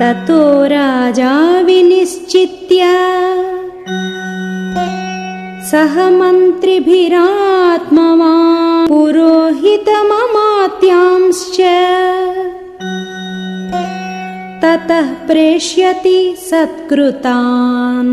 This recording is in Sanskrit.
ततो राजा विनिश्चित्य सह मन्त्रिभिरात्मवान् पुरोहितममात्यांश्च ततः प्रेष्यति सत्कृतान्।